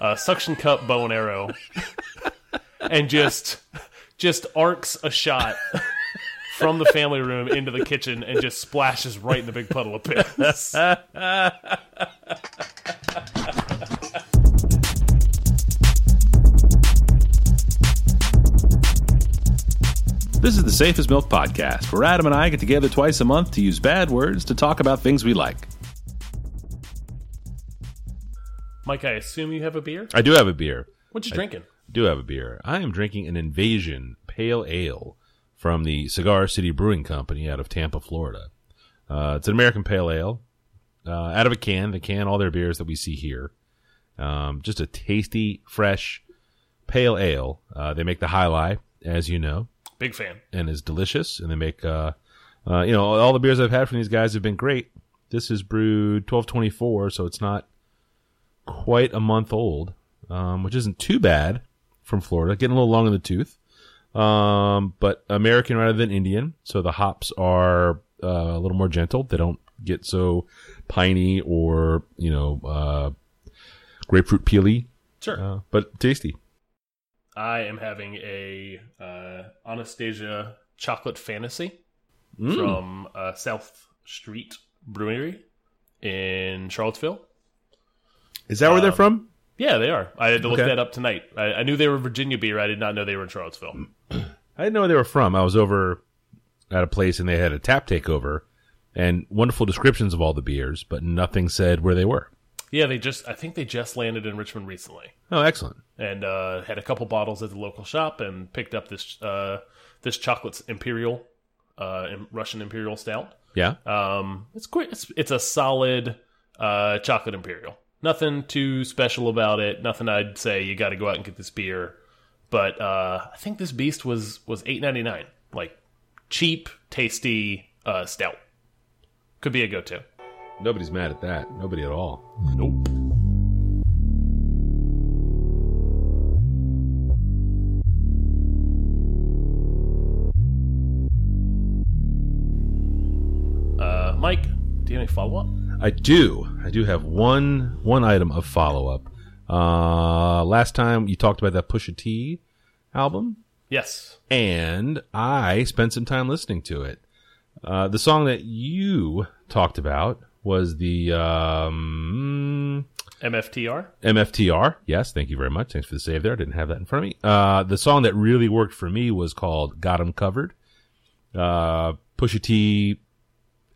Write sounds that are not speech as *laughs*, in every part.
a suction cup bow and arrow, and just just arcs a shot from the family room into the kitchen and just splashes right in the big puddle of piss. This is the Safest Milk Podcast, where Adam and I get together twice a month to use bad words to talk about things we like. Mike, I assume you have a beer. I do have a beer. What you drinking? do have a beer. I am drinking an Invasion Pale Ale from the Cigar City Brewing Company out of Tampa, Florida. Uh, it's an American Pale Ale uh, out of a can. They can all their beers that we see here. Um, just a tasty, fresh pale ale. Uh, they make the Jai Alai, as you know, Big fan. and is delicious. And they make, uh, uh, you know, all the beers I've had from these guys have been great. This is brewed 1224, so it's not quite a month old, um, which isn't too bad from Florida. Getting a little long in the tooth, um, but American rather than Indian. So the hops are uh, a little more gentle. They don't get so piney or you know uh, grapefruit peely, Sure. uh, but tasty. I am having a uh, Anastasia chocolate fantasy Mm. from uh, South Street Brewery in Charlottesville. Is that where they're Um, from? Yeah, they are. I had to look Okay. that up tonight. I, I knew they were Virginia beer. I did not know they were in Charlottesville. I didn't know where they were from. I was over at a place and they had a tap takeover and wonderful descriptions of all the beers, but nothing said where they were. Yeah, they just. I think they just landed in Richmond recently, Oh, excellent. and uh, had a couple bottles at the local shop, and picked up this uh, this chocolate imperial, uh, Russian imperial stout. Yeah. Um, it's quite. It's, it's a solid uh, chocolate imperial. Nothing too special about it. Nothing I'd say you got to go out and get this beer. But uh, I think this beast was was eight ninety nine. Like cheap, tasty uh, stout. Could be a go to. Nobody's mad at that. Nobody at all. Nope. Uh, Mike, do you have any follow up? I do. I do have one one item of follow up. Uh, last time you talked about that Pusha T album, Yes. and I spent some time listening to it. Uh, the song that you talked about was the um, MFTR? MFTR. Yes, thank you very much. Thanks for the save there. I didn't have that in front of me. Uh, the song that really worked for me was called "Got 'Em Covered." Uh, Pusha T,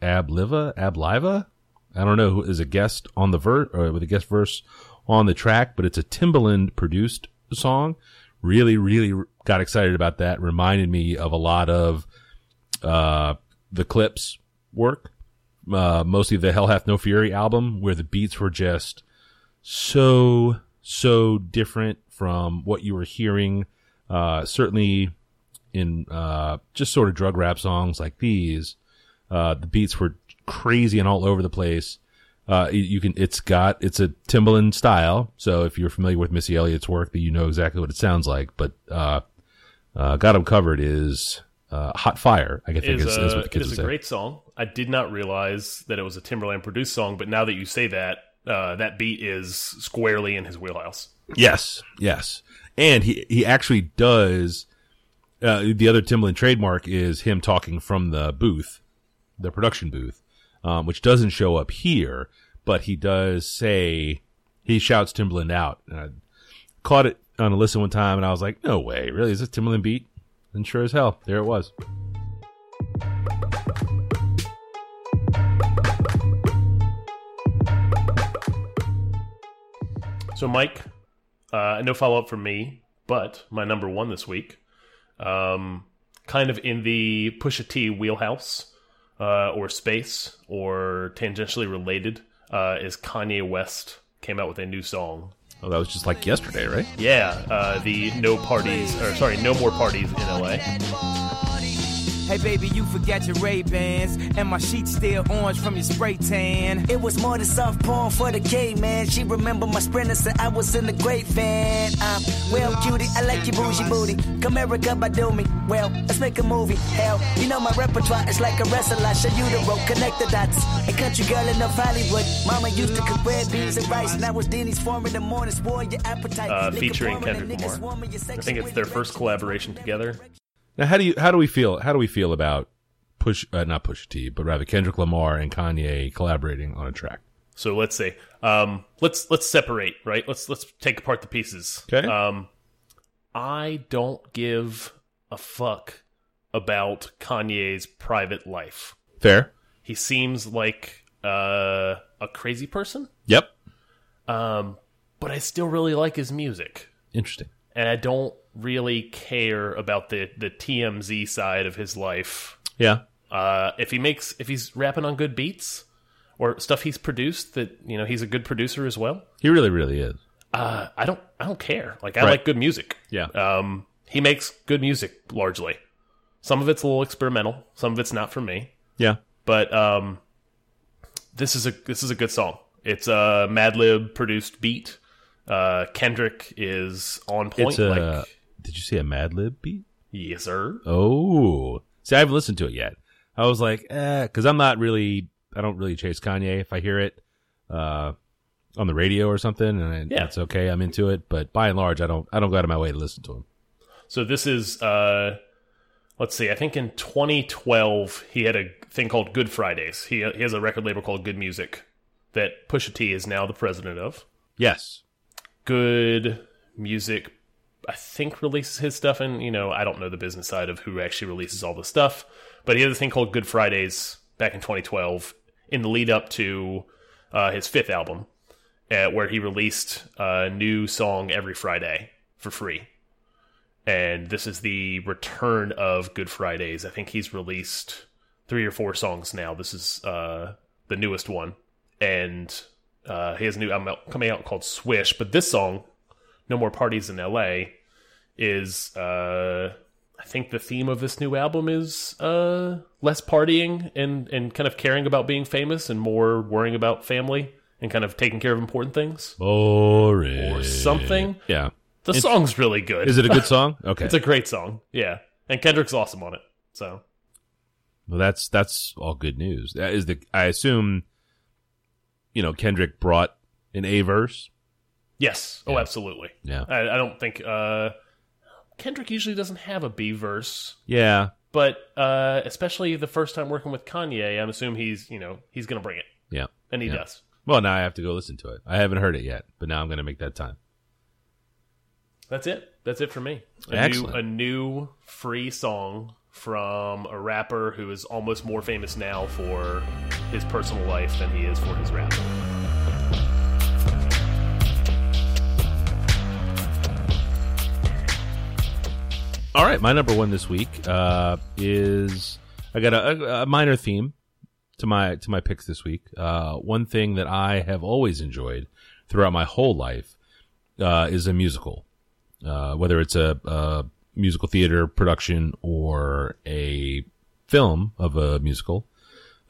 Ab-Liva, Ab-Liva. I don't know who is a guest on the verse or with a guest verse on the track, but it's a Timbaland produced song. Really, really got excited about that. Reminded me of a lot of uh, the Clipse work, uh, mostly the Hell Hath No Fury album, where the beats were just so so different from what you were hearing. Uh, certainly in uh, just sort of drug rap songs like these, uh, the beats were crazy and all over the place. Uh, you, can, it's got, it's a Timbaland style. So if you're familiar with Missy Elliott's work, that you know exactly what it sounds like. But uh, uh, "Got 'Em Covered" is uh, hot fire. I think Is is, is what the it kids is would a say. great song. I did not realize that it was a Timbaland produced song, but now that you say that, uh, that beat is squarely in his wheelhouse. Yes, yes, and he he actually does. Uh, the other Timbaland trademark is him talking from the booth, the production booth, um, which doesn't show up here, but he does say he shouts Timbaland out. And I caught it on a listen one time, and I was like, "No way, really? Is this Timbaland beat?" And sure as hell, there it was. So, Mike, uh, no follow up from me, but my number one this week, um, kind of in the Pusha T wheelhouse uh, or space or tangentially related, uh, is Kanye West came out with a new song. Oh, that was just like yesterday, right? Yeah, uh, the No Parties, or sorry, No More Parties in LA. Hey baby, you forgot your Ray Bans, and my sheets still orange from your spray tan. It was more than soft porn for the gay man. She remember my sprinter, said I was in the great van. Um, well, cutie, I like your bougie booty. Come America by do me. Well, let's make a movie. Hell, you know my repertoire is like a wrestler. I show you the rope, connect the dots. A country girl in North Hollywood. Mama used to cook red beans and rice. Now it's Denny's form in the morning. Swore your appetite. Uh, featuring Kendrick niggas Lamar. I think it's their first collaboration together. Now, how do you how do we feel? How do we feel about push uh, not Pusha T, but rather Kendrick Lamar and Kanye collaborating on a track? So let's say, um, let's let's separate, right? Let's let's take apart the pieces. Okay. Um, I don't give a fuck about Kanye's private life. Fair. He seems like uh, a crazy person, Yep. um, but I still really like his music, Interesting. And I don't really care about the the TMZ side of his life. Yeah. Uh, if he makes if he's rapping on good beats or stuff he's produced that you know he's a good producer as well. He really, really is. Uh, I don't I don't care. Like I Right. like good music. Yeah. Um, he makes good music largely. Some of it's a little experimental. Some of it's not for me. Yeah. But um, this is a this is a good song. It's a Madlib produced beat. Uh, Kendrick is on point. A. like did you see a Madlib beat? yes, sir. Oh, see, I haven't listened to it yet. I was like, eh, because I'm not really, I don't really chase Kanye. If I hear it, uh, on the radio or something, and Yeah. it's okay, I'm into it. But by and large, I don't, I don't go out of my way to listen to him. So this is uh let's see, I think in 2012 he had a thing called Good Fridays. He he has a record label called Good Music that Pusha T is now the president of. Yes. Good Music I think releases his stuff and you know, I don't know the business side of who actually releases all the stuff, but he had a thing called Good Fridays back in 2012 in the lead up to uh, his fifth album uh, where he released a new song every Friday for free and this is the return of Good Fridays. I think he's released three or four songs now. This is uh, the newest one, and uh, he has a new album out- coming out called Swish. But this song, "No More Parties in L.A.," is uh, I think the theme of this new album is uh, less partying and and kind of caring about being famous and more worrying about family and kind of taking care of important things Boring. or something. Yeah. The song's really good. Is it a good *laughs* song? Okay. It's a great song. Yeah. And Kendrick's awesome on it. So well, that's that's all good news. That is the. I assume. You know, Kendrick brought an A verse. yes. Oh, absolutely. Yeah. I, I don't think uh Kendrick usually doesn't have a B verse, Yeah. but uh especially the first time working with Kanye, I'm assuming he's you know, he's gonna bring it. Yeah. And he Yeah. does. Well, now I have to go listen to it. I haven't heard it yet, but now I'm going to make that time. That's it. That's it for me. A Excellent. new a new free song from a rapper who is almost more famous now for his personal life than he is for his rap. All right, my number one this week uh, is I got a, a minor theme to my to my picks this week. Uh, one thing that I have always enjoyed throughout my whole life uh, is a musical, uh, whether it's a, a musical theater production or a film of a musical.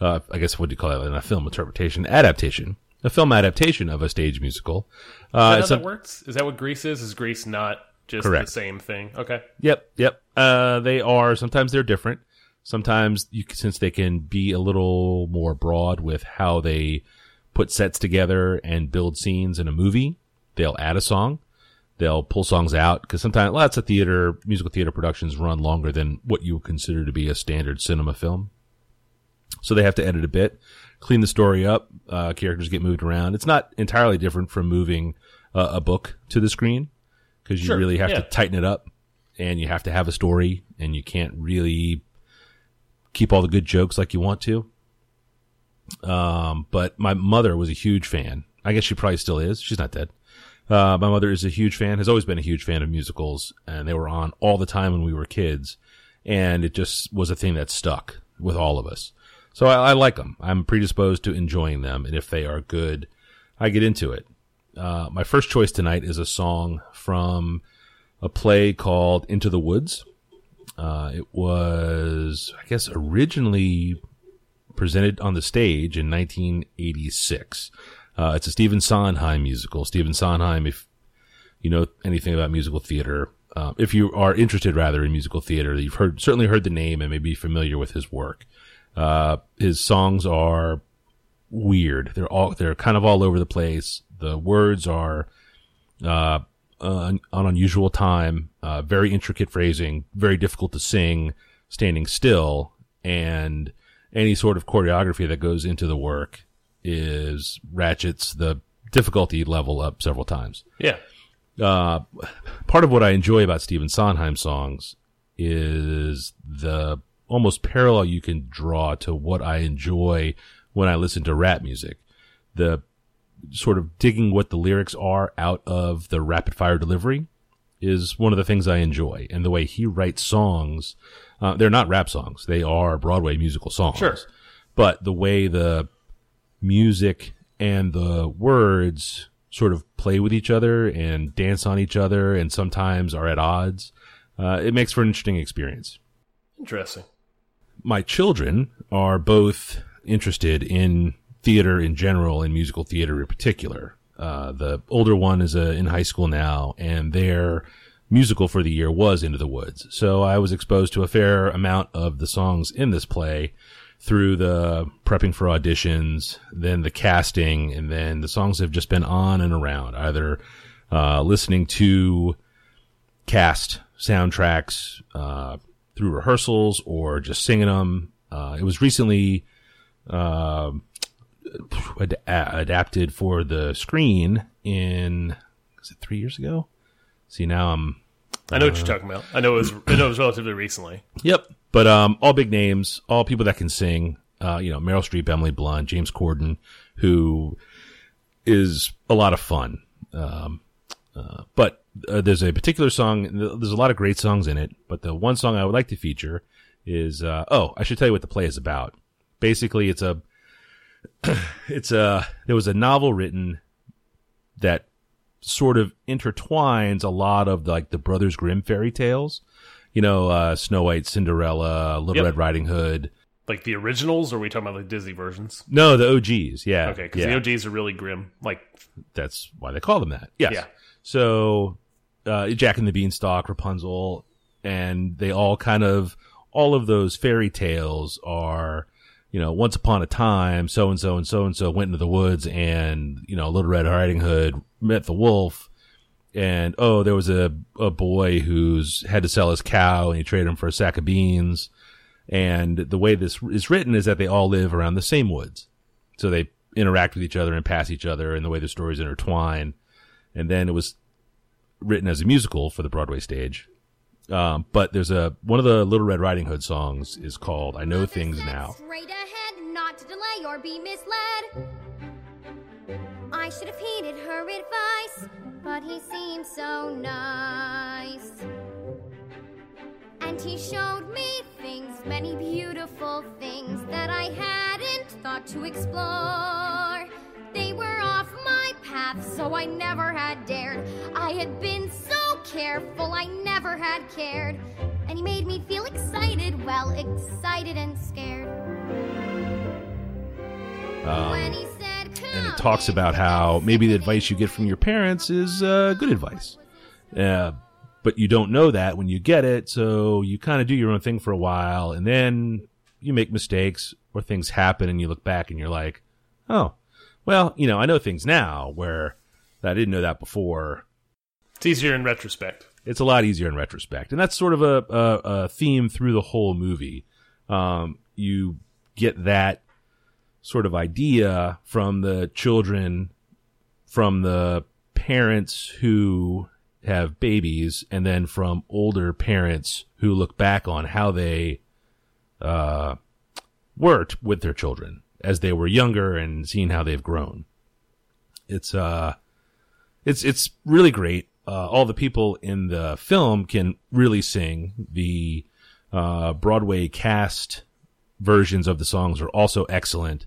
Uh, I guess what do you call it? A film interpretation, adaptation, a film adaptation of a stage musical. Is that Uh, how it's that works? Is that what Grease is? Is Grease not just Correct. the same thing? Okay. Yep, yep. Uh, they are sometimes they're different. Sometimes you since they can be a little more broad with how they put sets together and build scenes in a movie, they'll add a song. They'll pull songs out because sometimes lots of theater, musical theater productions run longer than what you would consider to be a standard cinema film. So they have to edit a bit, clean the story up. Uh, characters get moved around. It's not entirely different from moving uh, a book to the screen because you Sure, really have yeah. to tighten it up and you have to have a story and you can't really keep all the good jokes like you want to. Um, but my mother was a huge fan. I guess she probably still is. She's not dead. Uh, my mother is a huge fan, has always been a huge fan of musicals, and they were on all the time when we were kids. And it just was a thing that stuck with all of us. So I, I like them. I'm predisposed to enjoying them. And if they are good, I get into it. Uh, my first choice tonight is a song from a play called Into the Woods. Uh, it was, I guess, originally presented on the stage in 1986. Uh, it's a Stephen Sondheim musical. Stephen Sondheim, if you know anything about musical theater, uh, if you are interested rather in musical theater, you've heard certainly heard the name and may be familiar with his work. Uh, his songs are weird. They're all they're kind of all over the place. The words are uh, uh, on unusual time, uh, very intricate phrasing, very difficult to sing, standing still, and any sort of choreography that goes into the work is ratchets the difficulty level up several times. Yeah. Uh, part of what I enjoy about Stephen Sondheim songs is the almost parallel you can draw to what I enjoy when I listen to rap music. The sort of digging what the lyrics are out of the rapid fire delivery is one of the things I enjoy. And the way he writes songs, uh, they're not rap songs. They are Broadway musical songs. Sure. But the way the music and the words sort of play with each other and dance on each other and sometimes are at odds, uh, it makes for an interesting experience. Interesting. My children are both interested in theater in general and musical theater in particular. Uh, the older one is uh, in high school now, and their musical for the year was Into the Woods. So I was exposed to a fair amount of the songs in this play through the prepping for auditions, then the casting, and then the songs have just been on and around, either uh, listening to cast soundtracks uh, through rehearsals or just singing them. Uh, it was recently uh, ad- adapted for the screen in was it three years ago? See now I'm I know what you're talking about. I know it was. I know it was relatively recently. Yep. But um, all big names, all people that can sing. Uh, you know, Meryl Streep, Emily Blunt, James Corden, who is a lot of fun. Um, uh, but uh, there's a particular song. There's a lot of great songs in it, but the one song I would like to feature is. Uh, oh, I should tell you what the play is about. Basically, it's a. *clears throat* it's a. There was a novel written that sort of intertwines a lot of like the Brothers Grimm fairy tales. You know, uh, Snow White, Cinderella, Little Yep. Red Riding Hood. Like the originals, or are we talking about like Disney versions? No, the OGs. Yeah. Okay, because yeah. the OGs are really grim. Like, That's why they call them that. Yes. Yeah. So, uh, Jack and the Beanstalk, Rapunzel, and they all kind of, all of those fairy tales are, you know, once upon a time, so and so and so and so went into the woods and, you know, Little Red Riding Hood met the wolf. And, oh, there was a, a boy who's had to sell his cow and he traded him for a sack of beans. And the way this is written is that they all live around the same woods. So they interact with each other and pass each other and the way the stories intertwine. And then it was written as a musical for the Broadway stage. Um, but there's a, one of the Little Red Riding Hood songs is called I Know Things Now. Straight ahead, not to delay or be misled. I should have heeded her advice, but he seemed so nice. And he showed me things, many beautiful things that I hadn't thought to explore. They were off my so I never had dared. I had been so careful, I never had cared. And he made me feel excited, well, excited and scared. he said, Um, and it talks about how maybe the advice you get from your parents is uh, good advice. Uh, but you don't know that when you get it, so you kind of do your own thing for a while, and then you make mistakes or things happen, and you look back and you're like, oh, well, you know, I know things now where I didn't know that before. it's easier in retrospect. It's a lot easier in retrospect, and that's sort of a, a, a theme through the whole movie. Um, you get that sort of idea from the children, from the parents who have babies, and then from older parents who look back on how they uh, worked with their children as they were younger and seeing how they've grown. It's uh, it's it's really great. Uh, all the people in the film can really sing. The uh, Broadway cast versions of the songs are also excellent.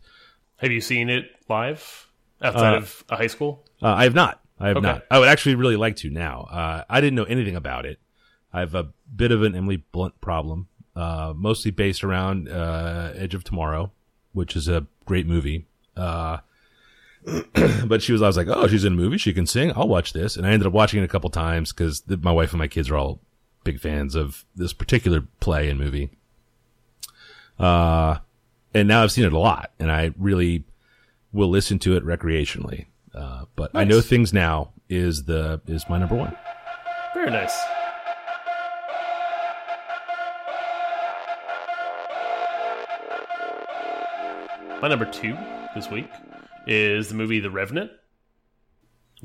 Have you seen it live outside Uh, of a high school? Uh, I have not. I have Okay. not. I would actually really like to now. Uh, I didn't know anything about it. I have a bit of an Emily Blunt problem, uh, mostly based around uh, Edge of Tomorrow, which is a great movie. Uh, *clears throat* but she was, I was like, oh, she's in a movie. She can sing. I'll watch this. And I ended up watching it a couple times because my wife and my kids are all big fans of this particular play and movie. Uh, and now I've seen it a lot and I really will listen to it recreationally. Uh, but I know things now is the, is my number one. Very nice. My number two this week is the movie The Revenant.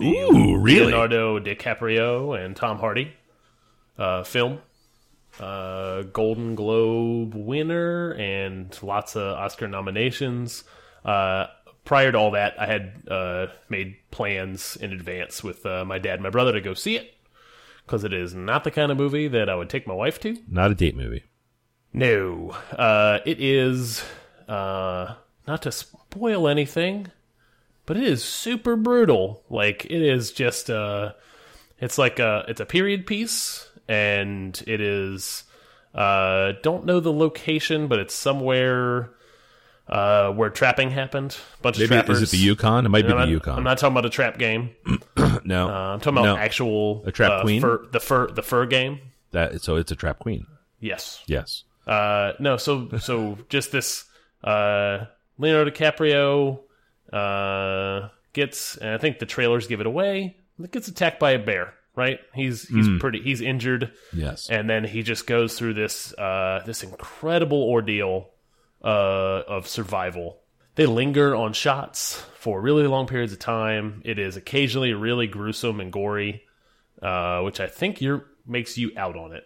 Ooh, really? Leonardo DiCaprio and Tom Hardy uh, film. Uh, Golden Globe winner and lots of Oscar nominations. Uh, prior to all that, I had uh, made plans in advance with uh, my dad and my brother to go see it because it is not the kind of movie that I would take my wife to. Not a date movie. No, uh, it is uh, not to spoil anything, but it is super brutal. Like it is just uh, it's like a it's a period piece, and it is uh, don't know the location, but it's somewhere uh, where trapping happened. bunch of trappers. is it the Yukon? It might be I'm the Yukon. I'm not talking about a trap game. *clears throat* no, Uh, I'm talking about no. actual A trap uh, queen? Fur, the fur the fur game. That so it's a trap queen. Yes. Yes. Uh, no, so so just this uh, Leonardo DiCaprio uh, gets, and I think the trailers give it away. Gets attacked by a bear. Right? He's he's pretty he's injured, Yes. and then he just goes through this uh, this incredible ordeal uh, of survival. They linger on shots for really long periods of time. It is occasionally really gruesome and gory, uh, which I think you're makes you out on it.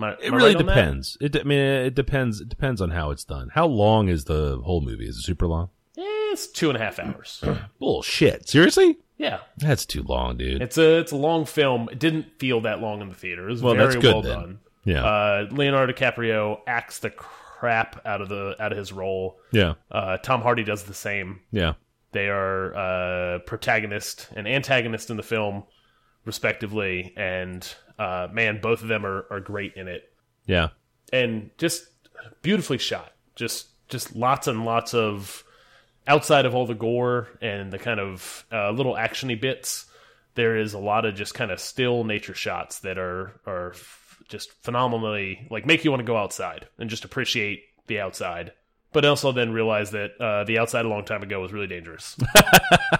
I- It really right depends. It, I mean, it depends. It depends on how it's done. How long is the whole movie? Is it super long? Eh, It's two and a half hours. *clears throat* Bullshit. Seriously? yeah, That's too long, dude. it's a it's a long film. It didn't feel that long in the theater. It was Well, very that's good well then. done. Yeah. Uh, Leonardo DiCaprio acts the crap out of the out of his role. yeah. Uh, Tom Hardy does the same. Yeah. They are uh, protagonist and antagonist in the film, respectively, and uh, man, both of them are, are great in it, Yeah. and just beautifully shot. Just just lots and lots of outside of all the gore and the kind of uh, little actiony bits. There is a lot of just kind of still nature shots that are are f- just phenomenally like make you want to go outside and just appreciate the outside. But also then realized that uh, the outside a long time ago was really dangerous.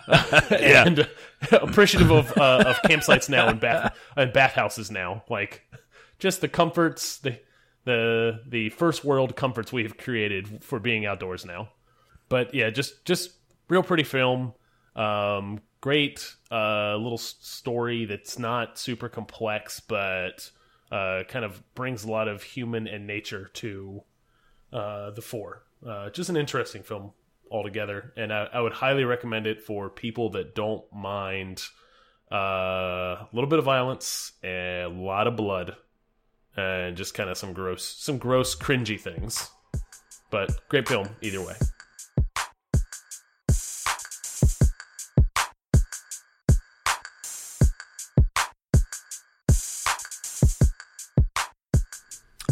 *laughs* and appreciative of uh, of campsites now and bath and bathhouses now, like just the comforts, the the the first world comforts we've created for being outdoors now. But yeah, just just real pretty film. Um, great uh, little story that's not super complex, but uh, kind of brings a lot of human and nature to uh, the fore. Uh, just an interesting film altogether, and I, I would highly recommend it for people that don't mind uh, a little bit of violence and a lot of blood, and just kind of some gross, some gross, cringy things. But great film either way.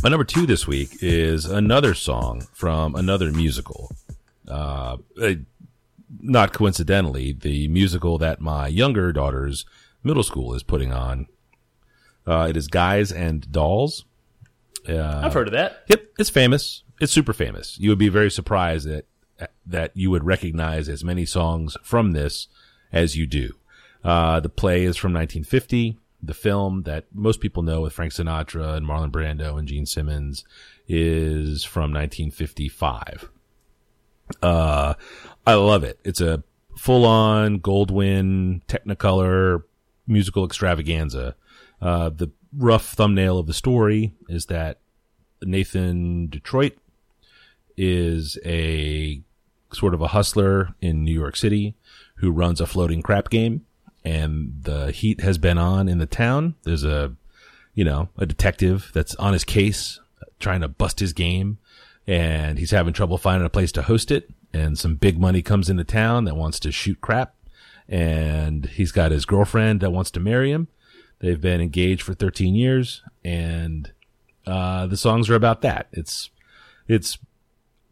My number two this week is another song from another musical. Uh, uh, not coincidentally, the musical that my younger daughter's middle school is putting on. Uh, it is Guys and Dolls. I've heard of that. Yep, it's famous. It's super famous. You would be very surprised that that you would recognize as many songs from this as you do. Uh, the play is from 1950. The film that most people know with Frank Sinatra and Marlon Brando and Jean Simmons is from 1955. Uh, I love it. It's a full on Goldwyn Technicolor musical extravaganza. Uh, the rough thumbnail of the story is that Nathan Detroit is a sort of a hustler in New York City who runs a floating crap game and the heat has been on in the town. There's a, you know, a detective that's on his case trying to bust his game and he's having trouble finding a place to host it. And some big money comes into town that wants to shoot crap. And he's got his girlfriend that wants to marry him. They've been engaged for 13 years, and uh, the songs are about that. It's it's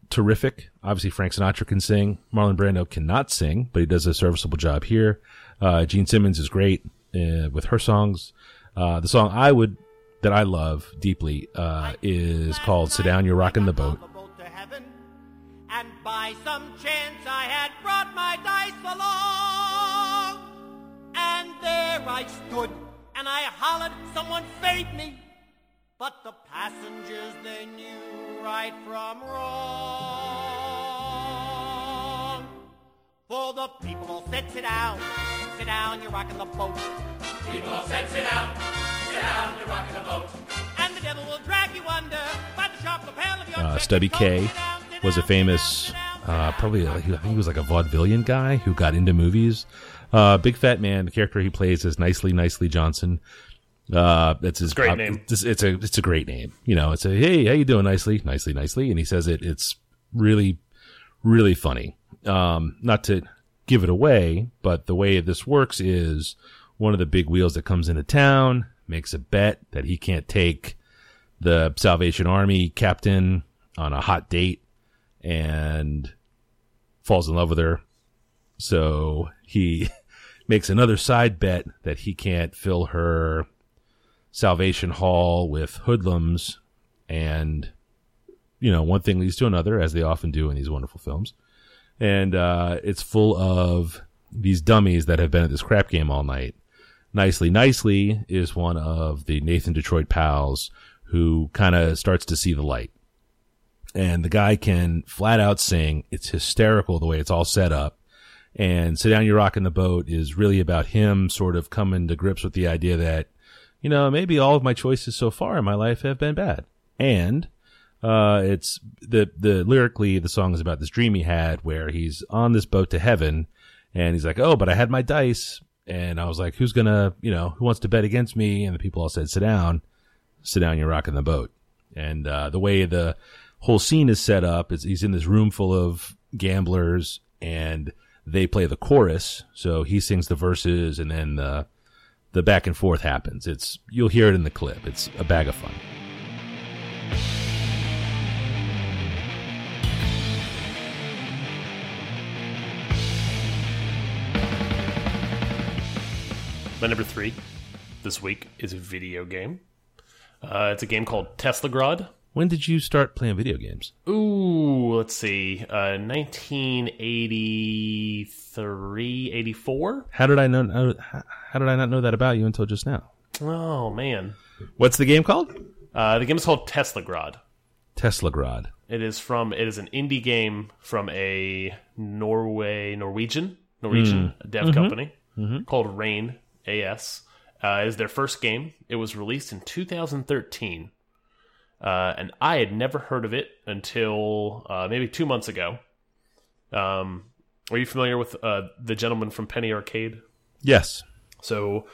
terrific. Obviously, Frank Sinatra can sing. Marlon Brando cannot sing, but he does a serviceable job here. Uh, Jean Simmons is great uh, with her songs. Uh, the song I would that I love deeply uh, is called "Sit Down, You're Rocking the Boat." and by some chance I had brought my dice along. And there I stood, and I hollered, someone me. But the passengers, they knew right from wrong. For the people all said, sit down, down, you're rocking the boat. People said, sit down, sit down, you're rocking the boat. And the devil will drag you under by the sharp lapel of your Uh, Stubby coat. K down, was a famous, sit down, sit uh, probably sit like, I think he was like a vaudevillian guy who got into movies. Uh, big fat man. The character he plays is nicely, nicely Johnson. Uh, that's his Great uh, name. It's, it's a it's a great name. You know, it's a hey, how you doing? Nicely, nicely, nicely. And he says it. It's really, really funny. Um, not to give it away, but the way this works is one of the big wheels that comes into town makes a bet that he can't take the Salvation Army captain on a hot date and falls in love with her. So he *laughs* makes another side bet that he can't fill her Salvation Hall with hoodlums and you know, one thing leads to another, as they often do in these wonderful films. And uh, it's full of these dummies that have been at this crap game all night. Nicely, Nicely is one of the Nathan Detroit pals who kind of starts to see the light. And the guy can flat out sing. It's hysterical the way it's all set up. And Sit Down, You're Rocking the Boat is really about him sort of coming to grips with the idea that, you know, maybe all of my choices so far in my life have been bad. And uh, it's the the lyrically the song is about this dream he had where he's on this boat to heaven, and he's like, oh, but I had my dice, and I was like, who's gonna, you know, who wants to bet against me? And the people all said, sit down, sit down, you're rocking the boat. And uh, the way the whole scene is set up is he's in this room full of gamblers, and they play the chorus, so he sings the verses, and then the the back and forth happens. It's you'll hear it in the clip. It's a bag of fun. My number three this week is a video game. Uh, it's a game called Teslagrad. When did you start playing video games? Ooh, let's see. Uh, 1983, 84? How did I know? How how did I not know that about you until just now? Oh, man. What's the game called? Uh, the game is called Teslagrad. Teslagrad. It is from. It is an indie game from a Norway, Norwegian, Norwegian dev company called Rain AS. Uh, is their first game. It was released in 2013, uh, and I had never heard of it until uh, maybe two months ago. Um, are you familiar with uh, the gentleman from Penny Arcade? Yes. So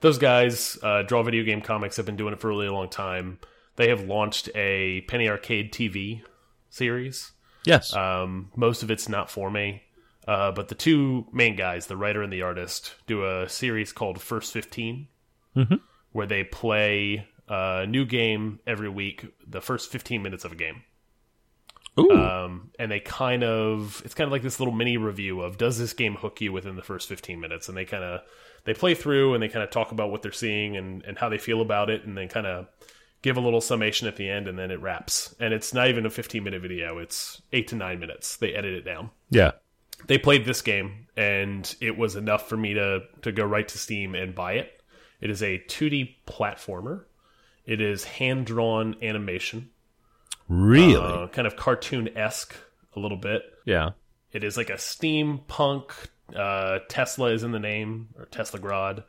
those guys uh, draw video game comics. Have been doing it for a really long time. They have launched a Penny Arcade TV series. Yes. Um, most of it's not for me, uh, but the two main guys, the writer and the artist, do a series called First 15 where they play a new game every week. The first fifteen minutes of a game. Ooh. Um, and they kind of it's kind of like this little mini review of does this game hook you within the first 15 minutes and they kind of they play through and they kind of talk about what they're seeing and, and how they feel about it and then kind of give a little summation at the end and then it wraps and it's not even a 15 minute video it's 8 to 9 minutes they edit it down yeah. They played this game and it was enough for me to to go right to Steam and buy it. It is a 2D platformer. It is hand drawn animation, Really? uh, kind of cartoon esque a little bit. yeah. It is like a steampunk. Uh, Tesla is in the name, or Tesla Grad.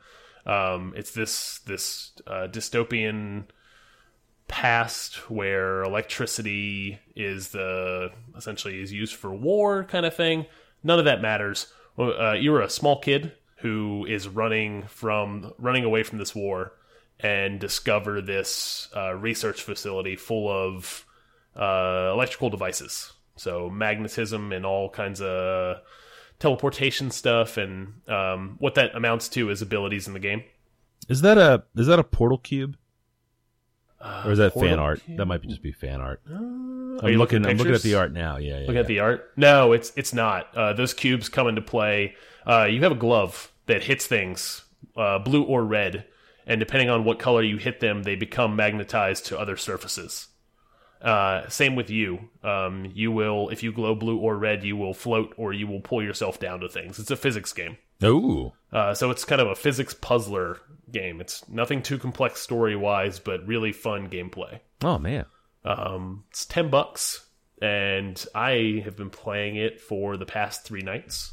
Um, it's this this uh, dystopian past where electricity is the essentially is used for war kind of thing. None of that matters. Uh, you're a small kid who is running from running away from this war and discover this uh, research facility full of uh, electrical devices. So magnetism and all kinds of teleportation stuff, and um, what that amounts to is abilities in the game. Is that a is that a portal cube? Or is that fan art? That might just be fan art. Are I'm you looking. I'm looking at the art now. Yeah, yeah. Look yeah. at the art. No, it's it's not. Uh, those cubes come into play. Uh, you have a glove that hits things, uh, blue or red, and depending on what color you hit them, they become magnetized to other surfaces. Uh, same with you. Um, you will, if you glow blue or red, you will float or you will pull yourself down to things. It's a physics game. Ooh. Uh, so it's kind of a physics puzzler game. It's nothing too complex story wise, but really fun gameplay. Oh man. Um, it's ten bucks, and I have been playing it for the past three nights.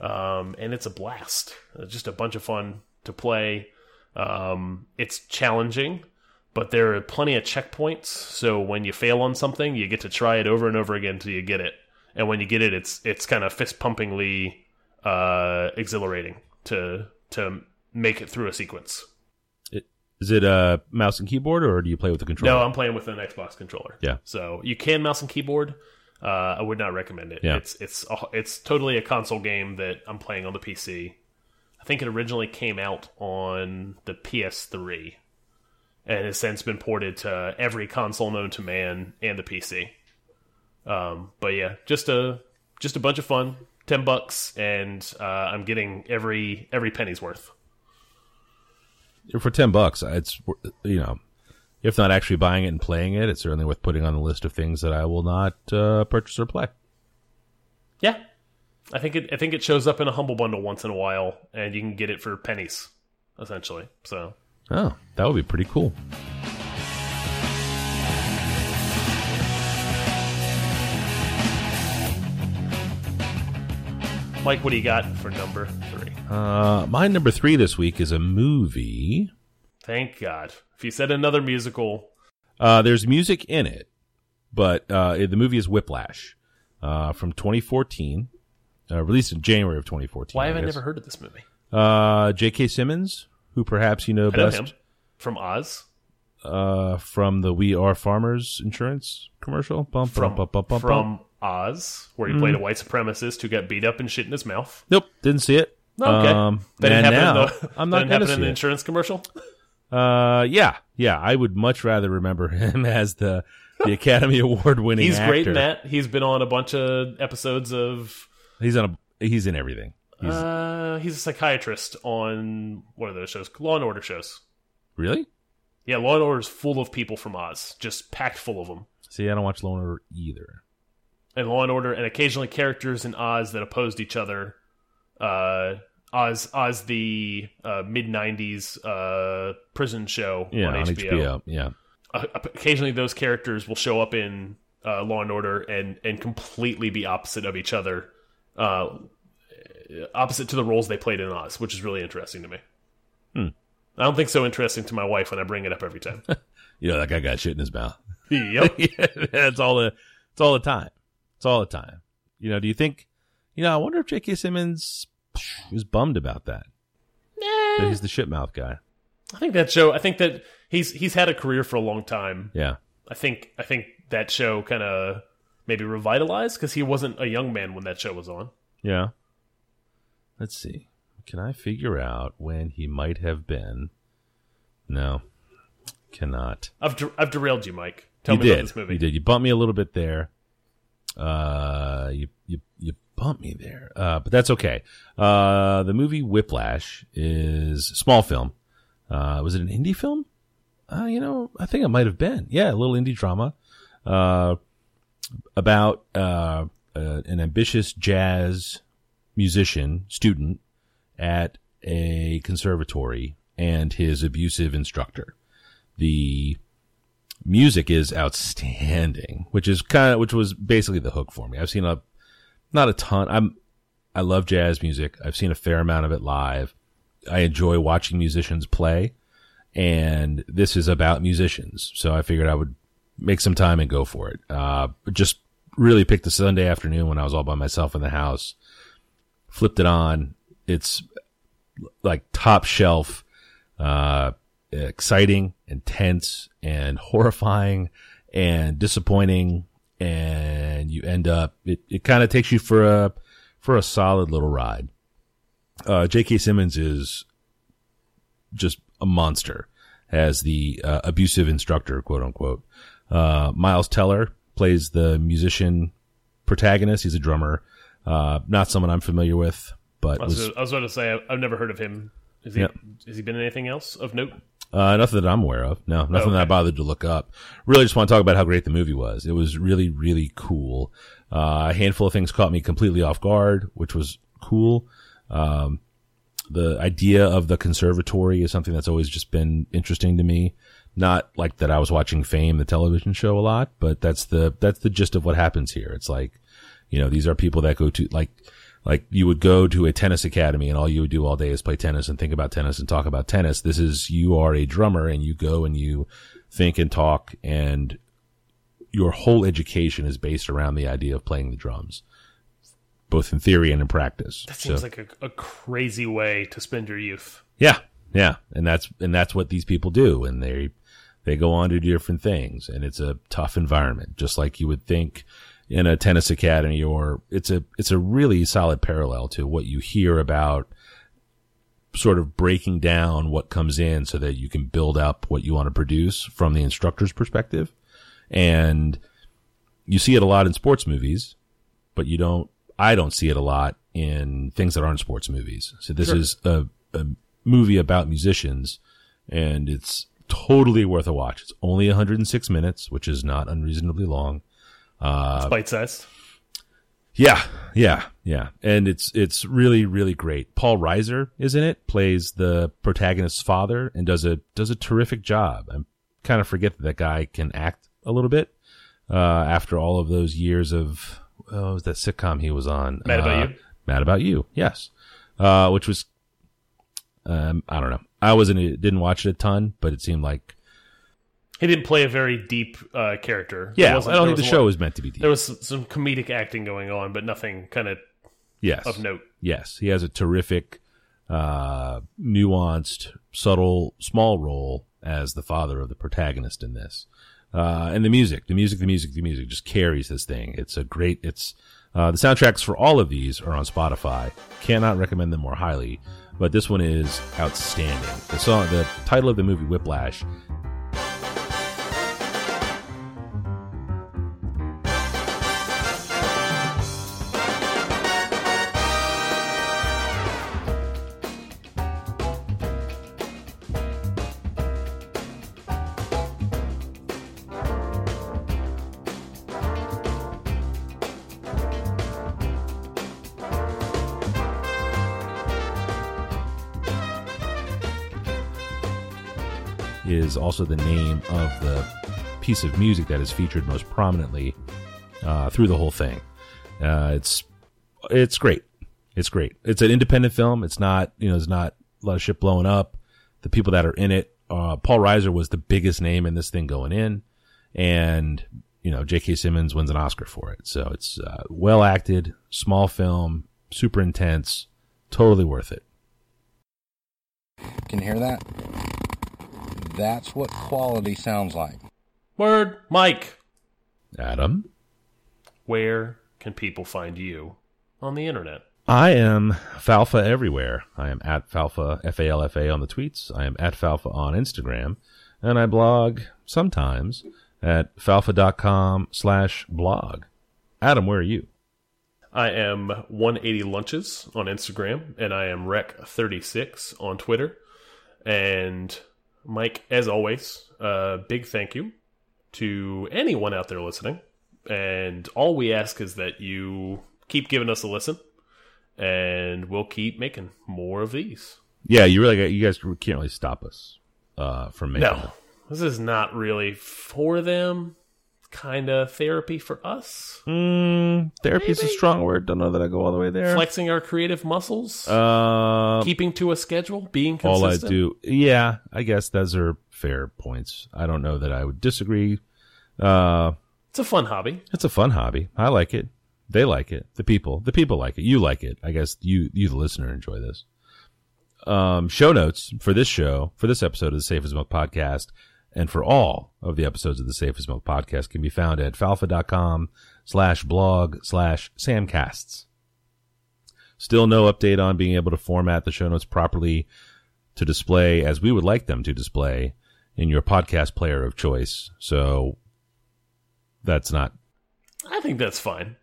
Um, and it's a blast. It's just a bunch of fun to play. Um, it's challenging, but there are plenty of checkpoints. So when you fail on something, you get to try it over and over again until you get it. And when you get it, it's it's kind of fist pumpingly uh, exhilarating to to make it through a sequence. It, is it a mouse and keyboard, or do you play with the controller? No, I'm playing with an Xbox controller. Yeah. So you can mouse and keyboard. Uh, I would not recommend it. Yeah. It's it's a- it's totally a console game that I'm playing on the PC. I think it originally came out on the PS3, and has since been ported to every console known to man and the PC. Um, but yeah, just a just a bunch of fun. Ten bucks, and uh, I'm getting every every penny's worth. for ten bucks, it's you know, if not actually buying it and playing it, it's certainly worth putting on the list of things that I will not uh, purchase or play. Yeah, I think it. I think it shows up in a humble bundle once in a while, and you can get it for pennies, essentially. So Oh, that would be pretty cool. Mike, what do you got for number three? Uh, my number three this week is a movie. Thank God. If you said another musical, Uh, there's music in it, but uh, the movie is Whiplash uh, from 2014, uh, released in January of 2014. why have I guess. never heard of this movie? Uh, J.K. Simmons, who perhaps you know I know best him from Oz. uh, from the We Are Farmers insurance commercial. Bum, From bum, bum. from Oz, where he played a white supremacist who got beat up and shit in his mouth. Nope, didn't see it. Okay, Um, that didn't happen. now in the, *laughs* I'm not didn't going to happen in the it. insurance commercial. Uh, yeah, yeah. I would much rather remember *laughs* him as the the Academy *laughs* Award winning. He's great in that. He's been on a bunch of episodes of. He's on a. He's in everything. He's Uh, he's a psychiatrist on one of those shows, Law and Order shows. really. Yeah, Law and Order is full of people from Oz, just packed full of them. See, I don't watch Law and Order either. And Law and Order, and occasionally characters in Oz that opposed each other. Uh, Oz, Oz, the uh, mid '90s uh, prison show Yeah, on on HBO. HBO. Yeah. Uh, occasionally, those characters will show up in uh, Law and Order and and completely be opposite of each other, uh, opposite to the roles they played in Oz, which is really interesting to me. Hmm. I don't think so interesting to my wife when I bring it up every time. *laughs* You know, that guy got shit in his mouth. *laughs* yep. *laughs* yeah, that's all the. It's all the time. It's all the time. You know, do you think? You know, I wonder if J.K. Simmons was bummed about that. That he's the shitmouth guy. I think that show. I think that he's he's had a career for a long time. Yeah. I think I think that show kind of maybe revitalized because he wasn't a young man when that show was on. Yeah. Let's see. Can I figure out when he might have been? No, cannot. I've der- I've derailed you, Mike. Tell you me did. about this movie. You did. You bumped me a little bit there. Uh, you you you bumped me there. Uh, but that's okay. Uh, the movie Whiplash is a small film. Uh, was it an indie film? Uh, you know, I think it might have been. Yeah, a little indie drama. Uh, about uh, uh, an ambitious jazz musician student at a conservatory and his abusive instructor. The music is outstanding, which is kind of which was basically the hook for me. I've seen a not a ton. I'm I love jazz music. I've seen a fair amount of it live. I enjoy watching musicians play, and this is about musicians. So I figured I would make some time and go for it. Uh, just really picked a Sunday afternoon when I was all by myself in the house, flipped it on. It's like top shelf, uh, exciting, intense, and horrifying, and disappointing. And you end up it, it kind of takes you for a for a solid little ride. Uh, J.K. Simmons is just a monster as the uh, abusive instructor, quote unquote. Uh, Miles Teller plays the musician protagonist. He's a drummer. Uh, not someone I'm familiar with, but I was, was I was about to say I've, I've never heard of him. Is he? Yep. Has he been in anything else of note? Uh, nothing that I'm aware of. No, nothing that I bothered to look up. Really just want to talk about how great the movie was. It was really, really cool. Uh, a handful of things caught me completely off guard, which was cool. Um, the idea of the conservatory is something that's always just been interesting to me. Not like that I was watching Fame, the television show a lot, but that's the, that's the gist of what happens here. It's like, you know, these are people that go to like, like you would go to a tennis academy and all you would do all day is play tennis and think about tennis and talk about tennis. This is you are a drummer and you go and you think and talk and your whole education is based around the idea of playing the drums, both in theory and in practice. That seems So- like a, a crazy way to spend your youth. yeah, yeah, and that's and that's what these people do, and they they go on to do different things, and it's a tough environment, just like you would think in a tennis academy, or it's a it's a really solid parallel to what you hear about sort of breaking down what comes in so that you can build up what you want to produce from the instructor's perspective, and you see it a lot in sports movies, but you don't. I don't see it a lot in things that aren't sports movies. So this is a, a movie about musicians, and it's totally worth a watch. It's only 106 minutes, which is not unreasonably long. It's bite sized. Yeah, yeah, yeah, and it's it's really really great. Paul Reiser is in it, plays the protagonist's father, and does a does a terrific job. I kind of forget that that guy can act a little bit uh, after all of those years of oh, was that sitcom he was on? Mad About Uh, You? Mad About You, yes, uh, which was um, I don't know. I wasn't didn't watch it a ton, but it seemed like He didn't play a very deep uh, character. Yeah. I don't think the show lot- was meant to be deep. There was some- some comedic acting going on, but nothing kind of yes, of note. Yes, he has a terrific, uh, nuanced, subtle, small role as the father of the protagonist in this. Uh, and the music, the music, the music, the music just carries this thing. It's a great, it's, uh, the soundtracks for all of these are on Spotify. Cannot recommend them more highly, but this one is outstanding. The song, the title of the movie, Whiplash, also the name of the piece of music that is featured most prominently uh, through the whole thing. Uh, it's it's great. It's great. It's an independent film. It's not you know there's not a lot of shit blowing up. The people that are in it, uh, Paul Reiser was the biggest name in this thing going in, and you know J.K. Simmons wins an Oscar for it. So it's uh, well acted, small film, super intense, totally worth it. Can you hear that? That's what quality sounds like. Word, Mike. Adam. Where can people find you on the internet? I am Falfa everywhere. I am at Falfa, F A L F A on the tweets. I am at Falfa on Instagram. And I blog sometimes at falfa.com slash blog. Adam, where are you? I am 180 Lunches on Instagram, and I am Rec36 on Twitter. And Mike, as always, uh, big thank you to anyone out there listening. And all we ask is that you keep giving us a listen, and we'll keep making more of these. Yeah, you really got, you guys can't really stop us uh, from making No, this is not really for them. Kind of therapy for us, Mm, is a strong word. Don't know that I go all the way there. flexing our creative muscles, Uh, keeping to a schedule, being all I do. Yeah, I guess those are fair points. I don't know that I would disagree. Uh, It's a fun hobby. It's a fun hobby. I like it. They like it. The people, the people like it. You like it. I guess you, you, the listener, enjoy this. Um, show notes for this show, for this episode of the Safe as Milk podcast, and for all of the episodes of the Safe as Milk podcast can be found at falfa.com slash blog slash samcasts. Still no update on being able to format the show notes properly to display as we would like them to display in your podcast player of choice. So that's not I think that's fine.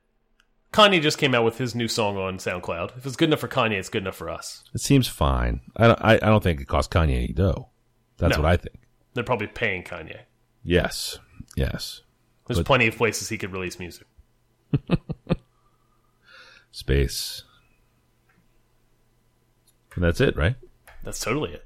Kanye just came out with his new song on SoundCloud. If it's good enough for Kanye, it's good enough for us. It seems fine. I don't, I, I don't think it cost Kanye any dough. That's No. what I think. They're probably paying Kanye. Yes. Yes. There's plenty of places he could release music. *laughs* Space. And that's it, right? That's totally it.